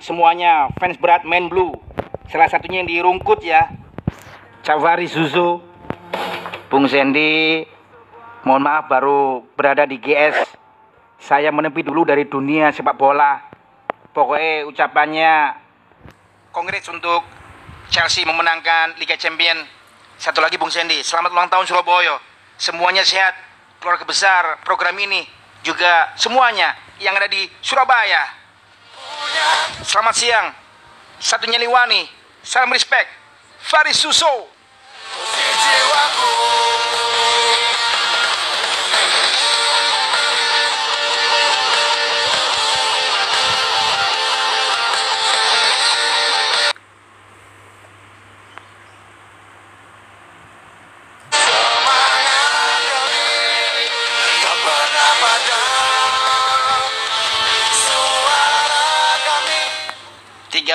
semuanya fans berat main blue. Salah satunya yang di Rungkut ya. Cavari Suzu. Bung Sandy, mohon maaf baru berada di GS. Saya menepi dulu dari dunia sepak bola. Pokoknya ucapannya kongres untuk Chelsea memenangkan Liga Champion. Satu lagi Bung Sandy, selamat ulang tahun Surabaya. Semuanya sehat, keluarga besar program ini juga semuanya yang ada di Surabaya. Selamat siang. Satunya Liwani. Salam respect. Faris Suso. Tak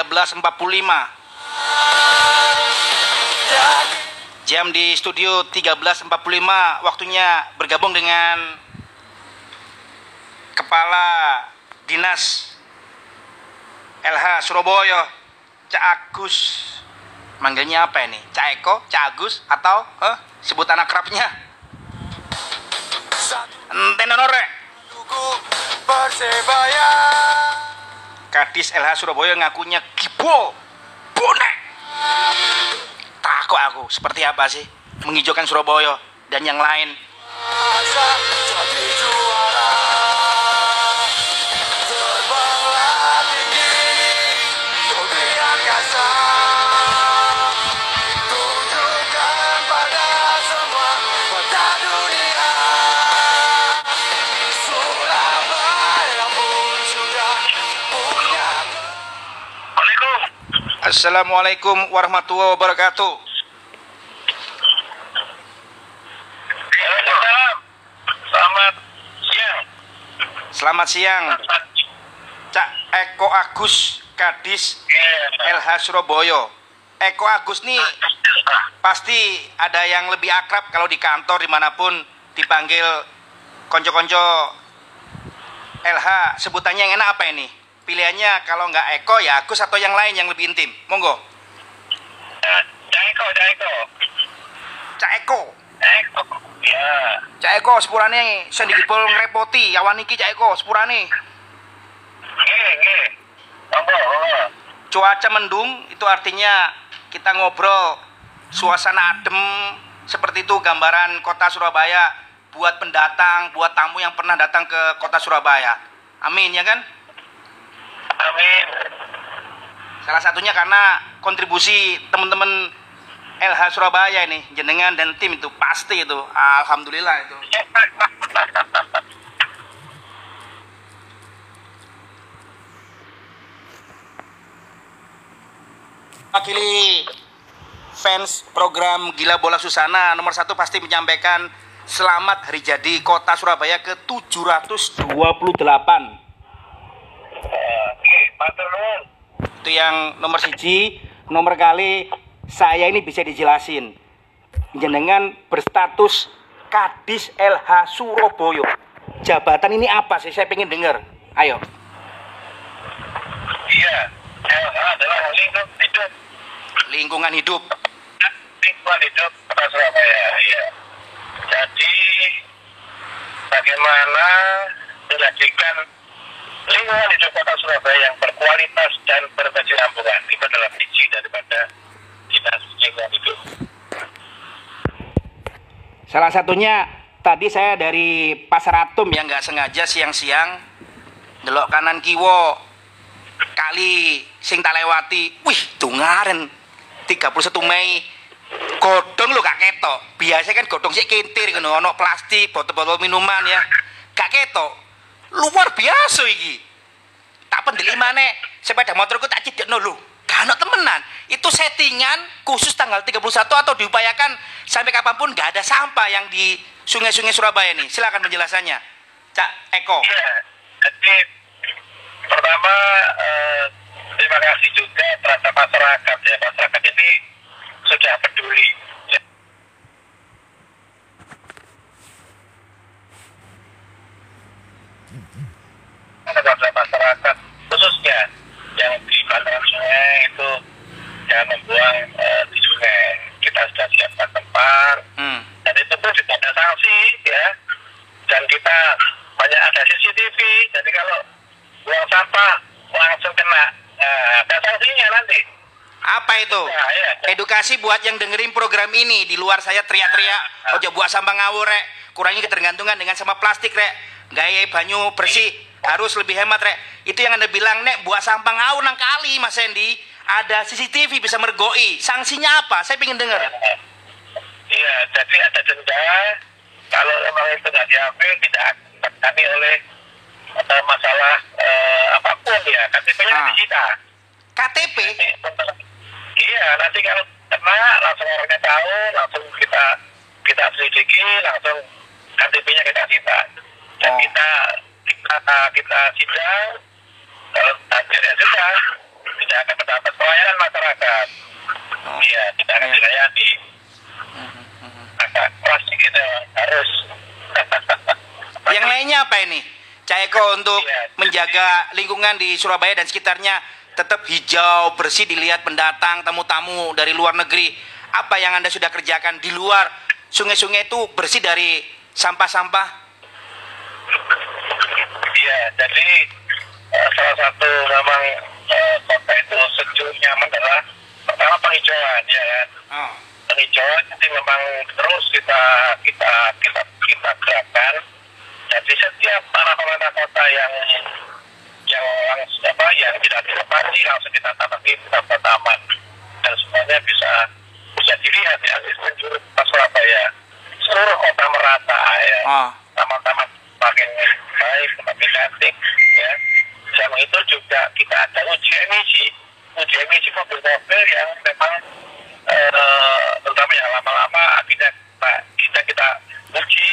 13.45 dari Jam di studio 13.45 Waktunya bergabung dengan Kepala Dinas LH Surabaya Cak Agus Manggilnya apa ini? Cak Eko? Cak Agus? Atau eh, sebutan akrabnya? Enten Persebaya Kadis LH Surabaya ngakunya Gibo Bonek. Takut aku. Seperti apa sih? Menghijaukan Surabaya Dan yang lain Assalamualaikum warahmatullahi wabarakatuh. Selamat siang. Selamat siang. Cak Eko Agus Kadis LH Surabaya. Eko Agus nih pasti ada yang lebih akrab kalau di kantor di mana pun dipanggil konco-konco LH sebutannya yang enak apa ini pilihannya kalau nggak Eko ya Agus atau yang lain yang lebih intim monggo Jaiko, Jaiko. Cak Eko Jaiko. Ya. Cak Eko sepurane sendigipul ngrepoti awan iki Cak Eko sepurane cuaca mendung itu artinya kita ngobrol suasana adem seperti itu gambaran kota Surabaya buat pendatang, buat tamu yang pernah datang ke kota Surabaya. Amin ya kan? Amin. Salah satunya karena kontribusi teman-teman LH Surabaya ini, jenengan dan tim itu pasti itu. Alhamdulillah itu. Wakili fans program Gila Bola Susana nomor satu pasti menyampaikan selamat hari jadi kota Surabaya ke 728 Nggih, matur nuwun. Itu yang nomor siji nomor kali saya ini bisa dijelasin jenengan berstatus Kadis LH Surabaya jabatan ini apa sih saya pengen dengar ayo Iya. LH adalah lingkup hidup. lingkungan hidup Lingkungan hidup Kota Surabaya. Iya. Jadi bagaimana menjadikan lingkungan hidup Kota Surabaya yang berkualitas dan berkesinambungan. Itu adalah visi daripada dinas lingkungan hidup. salah satunya tadi saya dari Pasar Atom yang nggak sengaja siang-siang delok kanan kiwo kali sing tak lewati wih dungaren 31 Mei. Godong lo gak ketok. Biasa kan godong sih kintir kan ono plastik botol-botol minuman ya. Gak ketok luar biasa iki. Tak pendeli mana sepeda motorku tak cidekno lho. Gak temenan. Itu settingan khusus tanggal 31 atau diupayakan sampai kapan pun gak ada sampah yang di sungai-sungai Surabaya nih silakan penjelasannya. Cak Eko. Ya, jadi pertama eh, terima kasih juga terhadap masyarakat ya. Masyarakat ini sudah peduli. Ya. Kepada masyarakat khususnya yang di bantaran sungai itu jangan membuang eh, di sungai. Kita sudah siapkan tempat Hmm. dan itu pun juga ada sanksi ya. Dan kita banyak ada CCTV. Jadi kalau buang sampah langsung kena. Nah, ada sanksinya nanti. Apa itu? Nah, ya. Edukasi buat yang dengerin program ini di luar saya teriak-teriak, ojo buat sampah ngawur rek, kurangi ketergantungan dengan sampah plastik rek, gaya banyu bersih harus lebih hemat rek. Itu yang anda bilang nek buat sampah ngawur nang kali Mas Sandy, ada CCTV bisa mergoi. Sanksinya apa? Saya pengen denger. Iya, jadi ada denda. Kalau memang itu nggak diambil, tidak akan kami oleh ada masalah eh, apa pun ya. KTP-nya Ah. disita. KTP? Iya, nanti kalau kena langsung orangnya tahu, langsung kita kita selidiki, langsung KTP-nya kita sita. Dan Oh. kita kita kita sidang, kalau hadir ya sudah, tidak akan mendapat pelayanan masyarakat. Oh. Iya, tidak akan Iya. dilayani. Agak keras gitu, harus. Yang lainnya apa ini? Cak Eko untuk Iya. menjaga lingkungan di Surabaya dan sekitarnya tetap hijau, bersih dilihat pendatang, tamu-tamu dari luar negeri. Apa yang Anda sudah kerjakan di luar sungai-sungai itu bersih dari sampah-sampah? Jadi eh, salah satu memang eh, kota itu sejuk nyaman adalah pertama penghijauan ya kan. Oh. penghijauan jadi memang terus kita kita kita kita gerakan jadi setiap tanah-tanah kota yang yang langsung apa yang tidak dilepasi langsung kita tanami kita taman dan semuanya bisa bisa dilihat ya di seluruh kota Surabaya seluruh kota merata ya Oh. taman-taman cantik ya. Sama itu juga kita ada uji emisi. Uji emisi mobil-mobil yang memang eh, terutama yang lama-lama akhirnya kita kita, kita uji.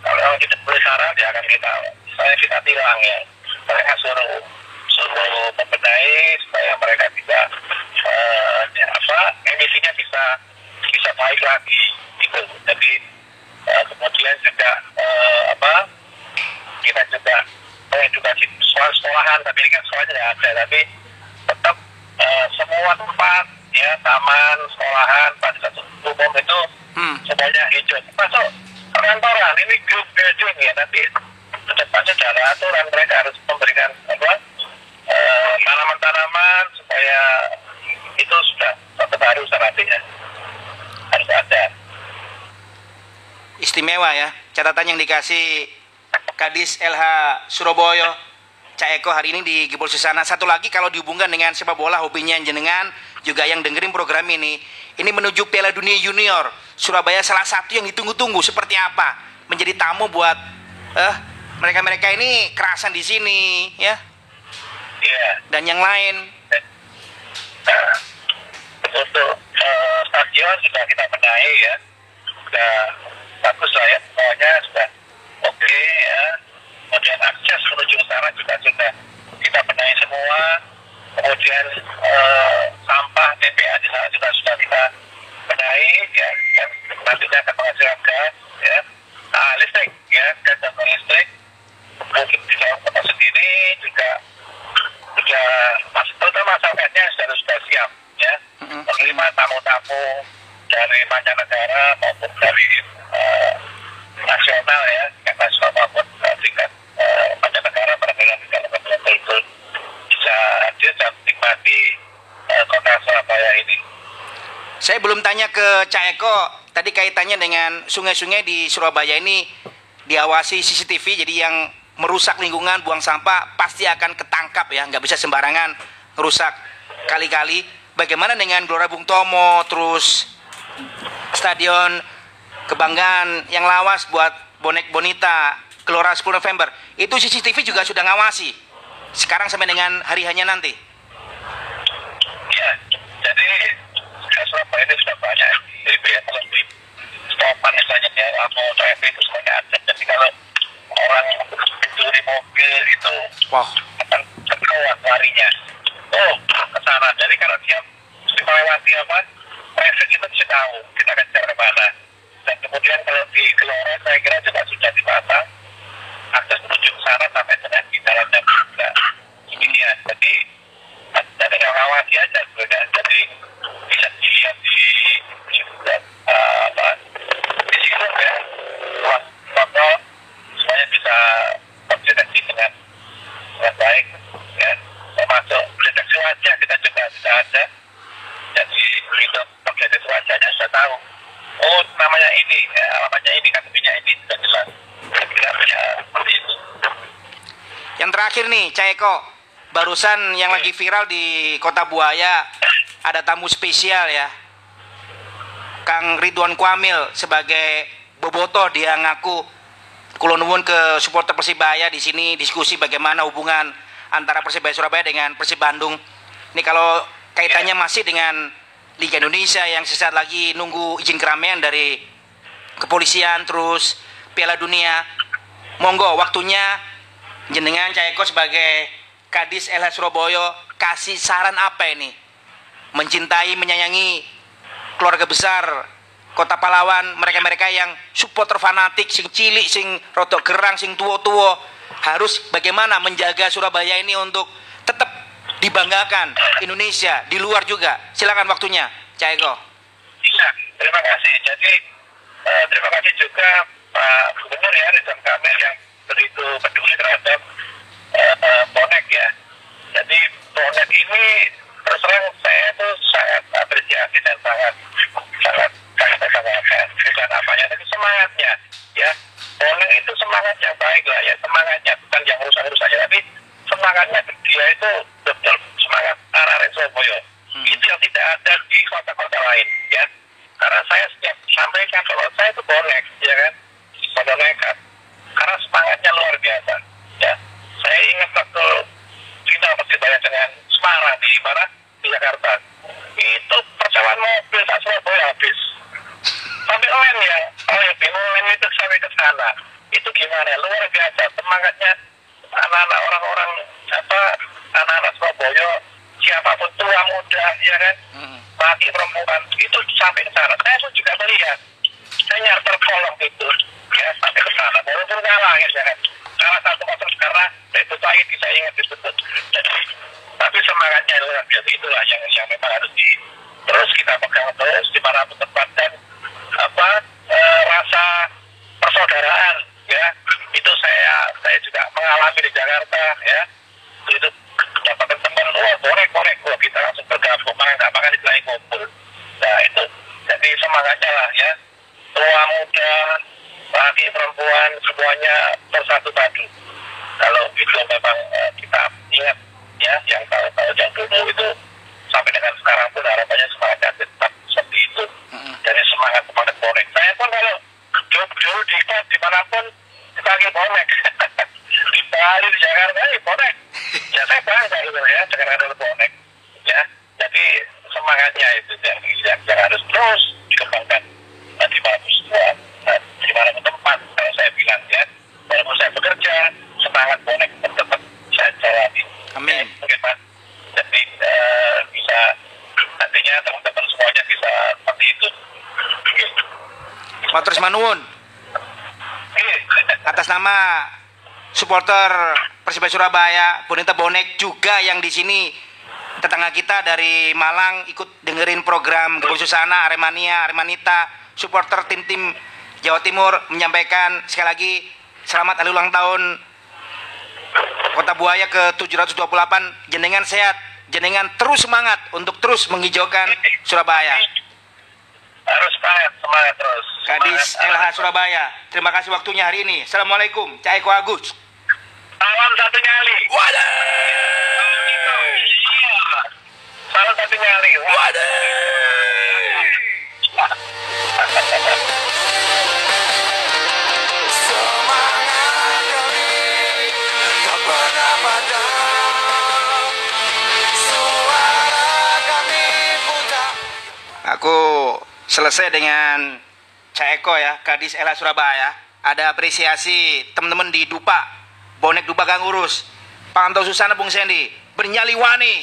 Kalau kita boleh syarat ya akan kita saya kita tilang ya. Mereka suruh suruh membenahi supaya mereka bisa eh, ya, apa emisinya bisa bisa baik lagi gitu. Jadi eh, kemudian juga eh, apa kita juga mengedukasi soal sekolahan tapi ini kan sekolahnya tidak ada tapi tetap eh, semua tempat ya taman sekolahan fasilitas umum itu Hmm. semuanya hijau masuk perkantoran ini group building ya nanti ke depannya ada aturan mereka harus memberikan apa eh, tanaman-tanaman supaya itu sudah tetap harus artinya harus ada Istimewa ya. Catatan yang dikasih Kadis LH Surabaya Cak Eko hari ini di Gibol Susana. Satu lagi kalau dihubungkan dengan sepak bola hobinya jenengan juga yang dengerin program ini. Ini menuju Piala Dunia Junior. Surabaya salah satu yang ditunggu-tunggu seperti apa? Menjadi tamu buat eh mereka-mereka ini kerasan di sini ya iya dan yang lain. Untuk eh, stadion sudah kita benahi ya sudah bagus lah ya semuanya sudah sana juga sudah kita benahi semua. Kemudian eh, sampah TPA di sana juga sudah kita benahi ya. Dan nantinya akan menghasilkan gas ya. Nah listrik ya. Gas dan listrik. Mungkin di dalam kota sendiri juga sudah terutama sampai sudah sudah siap ya. Menerima tamu-tamu dari mancanegara maupun dari eh, nasional ya. Tingkat nasional maupun tingkat eh, mancanegara peradaban negara negara itu bisa hadir menikmati eh, kota Surabaya ini. Saya belum tanya ke Cak Eko, tadi kaitannya dengan sungai-sungai di Surabaya ini diawasi CCTV, jadi yang merusak lingkungan, buang sampah pasti akan ketangkap ya, nggak bisa sembarangan merusak kali-kali. Bagaimana dengan Gelora Bung Tomo, terus stadion kebanggaan yang lawas buat bonek bonita Gelora 10 November, itu CCTV juga sudah ngawasi. Sekarang sampai dengan hari hanya nanti. Ya, jadi Surabaya ini sudah banyak ya, kalau di stopan misalnya ya atau traffic itu semuanya ada. Jadi kalau orang mencuri mobil itu Wow. akan ketahuan larinya. Oh, ke sana. Jadi kalau dia mesti melewati apa, traffic itu bisa tahu kita akan ke mana. Dan kemudian kalau di Gelora saya kira juga sudah dipasang sana sampai dengan di dalamnya juga demikian. Ya. Jadi ada yang awasi aja sebenarnya. Jadi bisa dilihat di eh, apa di situ ya, foto semuanya bisa terdeteksi dengan dengan baik dan termasuk deteksi wajah kita juga bisa ada. Jadi begitu terdeteksi wajahnya sudah tahu. Oh namanya ini, ya, namanya ini, kakinya ini sudah jelas. Tidak punya yang terakhir nih, Cak Eko. Barusan yang lagi viral di Kota Buaya ada tamu spesial ya. Kang Ridwan Kwamil sebagai bobotoh dia ngaku kulo nuwun ke supporter Persibaya di sini diskusi bagaimana hubungan antara Persibaya Surabaya dengan Persib Bandung. Ini kalau kaitannya masih dengan Liga Indonesia yang sesaat lagi nunggu izin keramaian dari kepolisian terus Piala Dunia. Monggo waktunya jenengan Cak Eko sebagai Kadis LH Surabaya kasih saran apa ini? Mencintai, menyayangi keluarga besar Kota Pahlawan, mereka-mereka yang supporter fanatik, sing cilik, sing rodok gerang, sing tua-tua harus bagaimana menjaga Surabaya ini untuk tetap dibanggakan Indonesia di luar juga. Silakan waktunya, Cak Eko. Iya, terima kasih. Jadi eh, terima kasih juga Pak Gubernur ya Ridwan Kamil yang begitu peduli terhadap eh, bonek ya. Jadi bonek ini terus terang saya itu sangat apresiasi dan sangat sangat sangat sangat bukan apanya tapi semangatnya ya. Bonek itu semangatnya baik lah ya semangatnya bukan yang rusak-rusaknya tapi semangatnya dia itu betul semangat arah Surabaya. Hmm. Itu yang tidak ada di kota-kota lain ya karena saya setiap sampaikan kalau saya itu bonek ya kan pada nekat karena semangatnya luar biasa ya saya ingat waktu final persibaya dengan Semarang di mana di Jakarta itu percayaan mobil tak Surabaya habis sampai lain ya oh ya bingung itu sampai ke sana itu gimana luar biasa semangatnya anak-anak orang-orang apa anak-anak Surabaya siapa pun tua muda ya kan Hmm. laki perempuan itu sampai ke sana. Saya pun juga melihat, saya terkolong itu ya sampai ke sana. Walaupun kalah ya kan, kalah satu kosong karena itu Said saya ingat disebut. Jadi, tapi semangatnya luar biasa itulah yang yang memang harus di terus kita pegang terus di mana pun tempat dan apa eh, rasa persaudaraan ya. Itu saya saya juga mengalami di Jakarta ya. Itu dapat teman wah boleh boleh. Wah kita langsung bergabung makan nggak makan kumpul. Nah itu. Jadi semangatnya lah ya. Tua muda laki perempuan semuanya bersatu padu kalau itu memang eh, kita ingat ya yang dulu itu sampai dengan sekarang pun harapannya semangatnya tetap seperti itu Mm-mm. dari semangat semangat bonek saya pun kalau dulu, dulu di klub di mana pun kita lagi bonek di Bali di Jakarta ya bonek. Ya saya bangga gitu ya. Dengan ada bonek ya. Jadi semangatnya itu yang, yang, yang harus terus dikembangkan. Nah, di mana semua nah, di mana tempat kalau saya bilang ya. Walaupun saya bekerja semangat bonek tetap saya jalani. Amin. Ya, mungkin Pak. Jadi eh, bisa nantinya teman-teman semuanya bisa seperti itu. Matur manuwun Iya. Atas nama supporter Persibaya Surabaya, Bonita Bonek juga yang di sini tetangga kita dari Malang ikut dengerin program Gol Susana, Aremania, Aremanita, supporter tim-tim Jawa Timur menyampaikan sekali lagi selamat hari ulang tahun Kota Buaya ke 728 jenengan sehat, jenengan terus semangat untuk terus menghijaukan Surabaya. Harus semangat semangat terus Gadis Semangat. LH Surabaya. Terima kasih waktunya hari ini. Assalamualaikum. Cak Eko Agus. salam satu nyali Wadah. Salam satu nyali Semangat kami tak pernah padam Suara kami putar Aku selesai dengan Cak ya, gadis LH Surabaya. Ada apresiasi teman-teman di Dupa, bonek Dupa Kang Urus. Pantau Susana Bung Sendi, bernyali wani,